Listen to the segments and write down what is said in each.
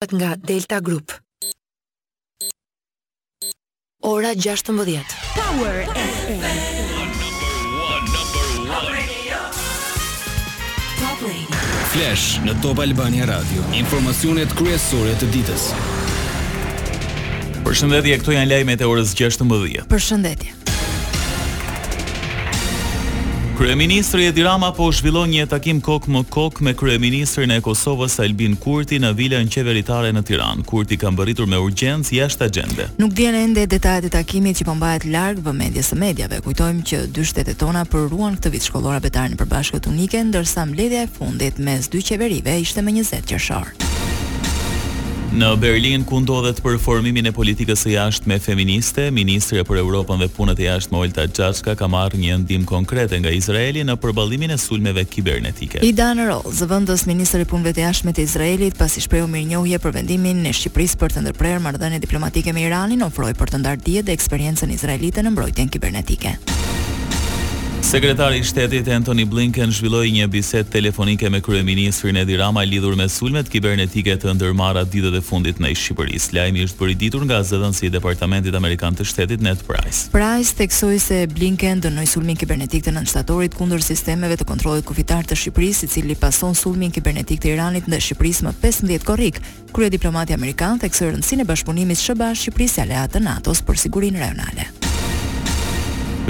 Shkruhet nga Delta Group. Ora 16. Power FM. Flash në Top Albania Radio. Informacionet kryesore të ditës. Përshëndetje, këto janë lajmet e orës 16. Përshëndetje. Kryeministri Edi Rama po zhvillon një takim kokë më kokë me kryeministrin e Kosovës Albin Kurti në vilën qeveritare në Tiranë. Kurti ka mbërritur me urgjencë jashtë agjende. Nuk dihen ende detajet e takimit që po mbahet larg vëmendjes së mediave. Kujtojmë që dy shtetet tona përuruan këtë vit shkollor abetaren e përbashkët unike, ndërsa mbledhja e fundit mes dy qeverive ishte më njëzet qershor. Në Berlin, ku ndodhet për formimin e politikës së jashtme feministe, ministrja për Europën dhe Punët e Jashtme Olta Xhaçka ka marrë një ndihmë konkrete nga Izraeli në përballimin e sulmeve kibernetike. Idan Rol, zëvendësministër i Punëve të Jashtme të Izraelit, pasi shprehu mirënjohje për vendimin e Shqipërisë për të ndërprerë marrëdhëniet diplomatike me Iranin, ofroi për të ndarë dijet dhe eksperiencën izraelite në mbrojtjen kibernetike. Sekretari i Shtetit, Antony Blinken zhvilloi një bisedë telefonike me kryeministrin Edi Rama lidhur me sulmet kibernetike të ndërmarra ditët e fundit ndaj Shqipërisë. Lajmi është bërë i ditur nga zëdhënësi i Departamentit amerikan të Shtetit, Ned Price. Price theksoi se Blinken dënoi sulmin kibernetik të nëntë shtatorit kundër sistemeve të kontrollit kufitar të Shqipërisë, i cili pason sulmin kibernetik të Iranit ndaj Shqipërisë më pesëmbëdhjetë korrik, Kryediplomati amerikan theksoi rëndësinë e bashkëpunimit SHBA-Shqipëri si aleatë të NATO-s për sigurinë rajonale.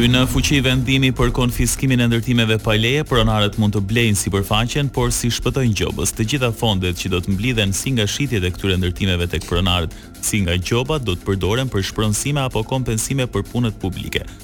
Hyn në fuqi vendimi për konfiskimin e ndërtimeve pa leje, pronarët mund të blejnë sipërfaqen, por s'i shpëtojnë gjobës. Të gjitha fondet që do të mblidhen si nga shitjet e këtyre ndërtimeve tek pronarët, si nga gjobat do të përdoren për shpronësime apo kompensime për punët publike,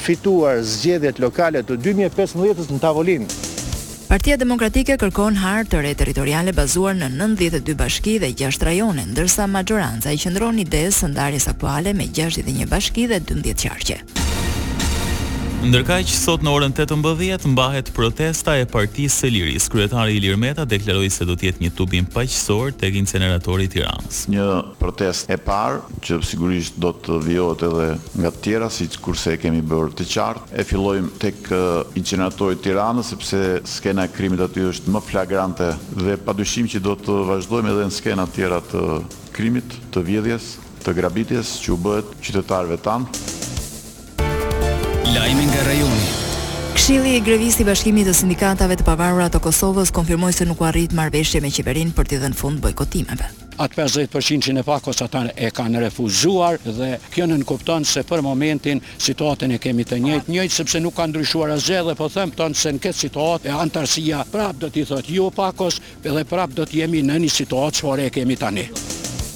fituar zgjedhjet lokale të dy mijë e pesëmbëdhjetë-s në tavolinë. Partia Demokratike kërkon hartë të re territoriale bazuar në nëntëdhjetë e dy bashki dhe gjashtë rajone, ndërsa maxhoranca i qëndron idesë së ndarjes aktuale me gjashtëdhjetë e një bashki dhe dymbëdhjetë qarqe. Ndërkaq, sot në orën tetëmbëdhjetë mbahet protesta e Partisë së Lirisë. Kryetari Ilir Meta deklaroi se do të jetë një tubim paqësor tek inceneratori i Tiranës. Një protestë e parë, që sigurisht do të vijohet edhe nga të tjera, sikurse e kemi bërë të qartë. E fillojmë tek inceneratori i Tiranës, sepse skena e krimit aty është më flagrante dhe padyshim që do të vazhdojmë edhe në skena të tjera të krimit, të vjedhjes, të grabitjes që u bëhet qytetarëve tanë. Lajme nga rajoni. Këshilli Grevist i Bashkimit të Sindikatave të Pavarura të Kosovës konfirmoi se nuk u arrit marrëveshje me qeverinë për t'i dhënë fund bojkotimeve. Atë pesëdhjetë për qindshin e pakos ata e kanë refuzuar dhe kjo nënkupton se për momentin situatën e kemi të njëjtë, njëjtë sepse nuk ka ndryshuar asgjë dhe po them, dmth se në këtë situatë anëtarësia prapë do t'i thotë jo pakos edhe prapë do të jemi në një situatë çfarë e kemi tani.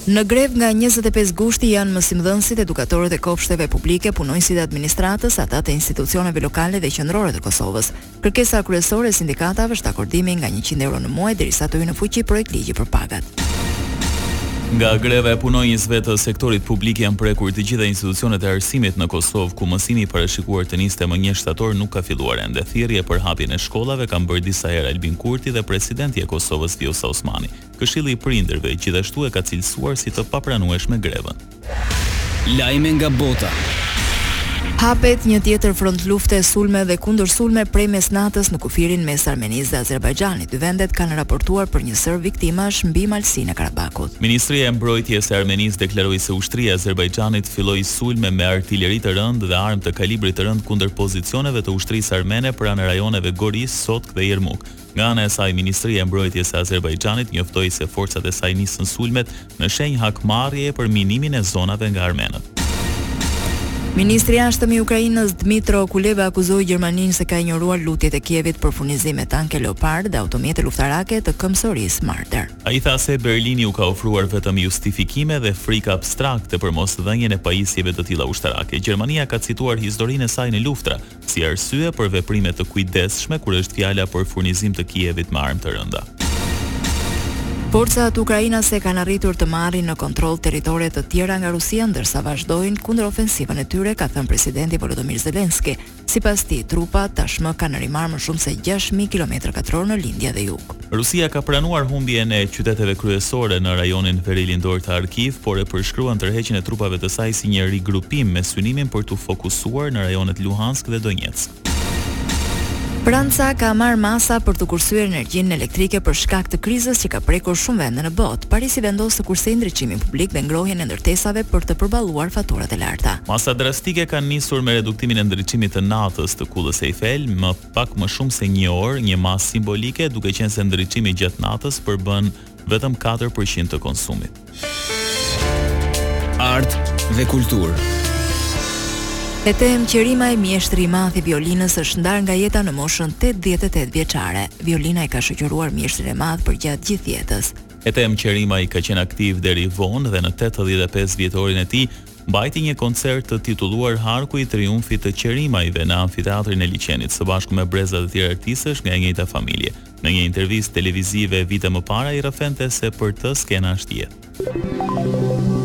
Në grevë nga njëzet e pesë gushti janë mësimdhënësit, edukatorët e kopshteve publike, punonjësit e administratës, ata të institucioneve lokale dhe qendrore të Kosovës. Kërkesa kryesore e sindikatave është akordimi nga njëqind euro në muaj derisa të hyjë në fuqi projektligji për pagat. Nga greva e punonjësve të sektorit publik janë prekur të gjitha institucionet e arsimit në Kosovë, ku mësimi i parashikuar të niste më një shtator nuk ka filluar ende. Thirrje për hapjen e shkollave kanë bërë disa herë Albin Kurti dhe presidentja e Kosovës Vjosa Osmani. Këshilli i Prindërve gjithashtu e ka cilësuar si të papranueshme grevën. Lajme nga bota. Hapet një tjetër front lufte sulme dhe kundërsulme prej mesnatës në kufirin mes Armenisë dhe Azerbajxhanit. Dy vendet kanë raportuar për një sërë viktimash mbi Malësinë e Karabakut. Ministria e Mbrojtjes e Armenisë deklaroi se ushtria e Azerbajxhanit filloi sulme me artileri të rëndë dhe armë të kalibrit të rëndë kundër pozicioneve të ushtrisë armene pranë rajoneve Goris, Sotk dhe Yermuk. Nga ana e saj, Ministria e Mbrojtjes së Azerbajxhanit njoftoi se forcat e saj nisën sulmet në shenjë hakmarrjeje për minimin e zonave nga armenët. Ministri i Jashtëm i Ukrainës, Dmytro Kuleba akuzoi Gjermaninë se ka injoruar lutjet e Kievit për furnizim me tanke Leopard dhe automjete luftarake të këmbësorisë Marder. Ai tha se Berlini u ka ofruar vetëm justifikime dhe frikë abstrakte për mosdhënien e pajisjeve të tilla ushtarake. Gjermania ka cituar historinë e saj në luftëra, si arsye për veprime të kujdesshme kur është fjala për furnizim të Kievit me armë të rënda. Forcat ukrainase kanë arritur të marrin në kontroll territore të tjera nga Rusia ndërsa vazhdojnë kundërofensivën e tyre, ka thënë presidenti Volodymyr Zelensky. Sipas tij, trupat tashmë kanë rimarrë më shumë se gjashtë mijë kilometra katrorë në lindje dhe jug. Rusia ka pranuar humbjen e qyteteve kryesore në rajonin verilindor të Arkiv, por e përshkruan tërheqjen e trupave të saj si një rigrupim me synimin për t'u fokusuar në rajonet Luhansk dhe Donjeck. Franca ka marrë masa për të kursyer energjinë elektrike për shkak të krizës që ka prekur shumë vende në botë. Parisi vendos të kursejë ndriçimin publik dhe ngrohjen e ndërtesave për të përballuar faturat e larta. Masa drastike kanë nisur me reduktimin e ndriçimit të natës të Kullës Eiffel me pak më shumë se një orë, një masë simbolike, duke qenë se ndriçimi gjatë natës përbën vetëm katër për qind të konsumit. Art dhe kulturë. Etem Qerimaj, mjeshtri i madh i violinës, është ndarë nga jeta në moshën 88 vjeçare. Violina e ka shoqëruar mjeshtrin e madh përgjatë gjithë jetës. Etem Qerimaj ka qenë aktiv deri vonë dhe në 85 vjetorin e tij mbajti një koncert të titulluar Harku i Triumfit të Qerimajve në Amfiteatrin e Liqenit, së bashku me breza të tjerë artistësh nga e njëjta familje. Në një intervistë televizive vite më parë ai rrëfente se për të skena është jetë.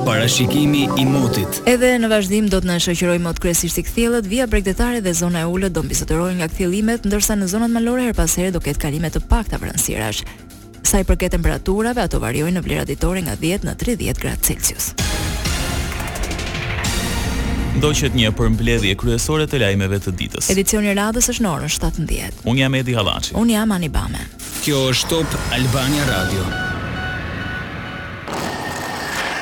Parashikimi i motit. Edhe në vazhdim do të na shoqërojë mot kryesisht i kthjellët, vija bregdetare dhe zona e ulët do mbizotërohen nga kthjellimet, ndërsa në zonat malore herë pas here do ketë kalime të pakta vranësirash. Sa i përket temperaturave, ato variojnë në vlera ditore nga 10 në 30 gradë Celsius. Ndoqët një përmbledhje kryesore të lajmeve të ditës. Edicioni i radhës është në orën 17. Unë jam Edi Hallaçi. Unë jam Ani Bame. Kjo është Top Albania Radio.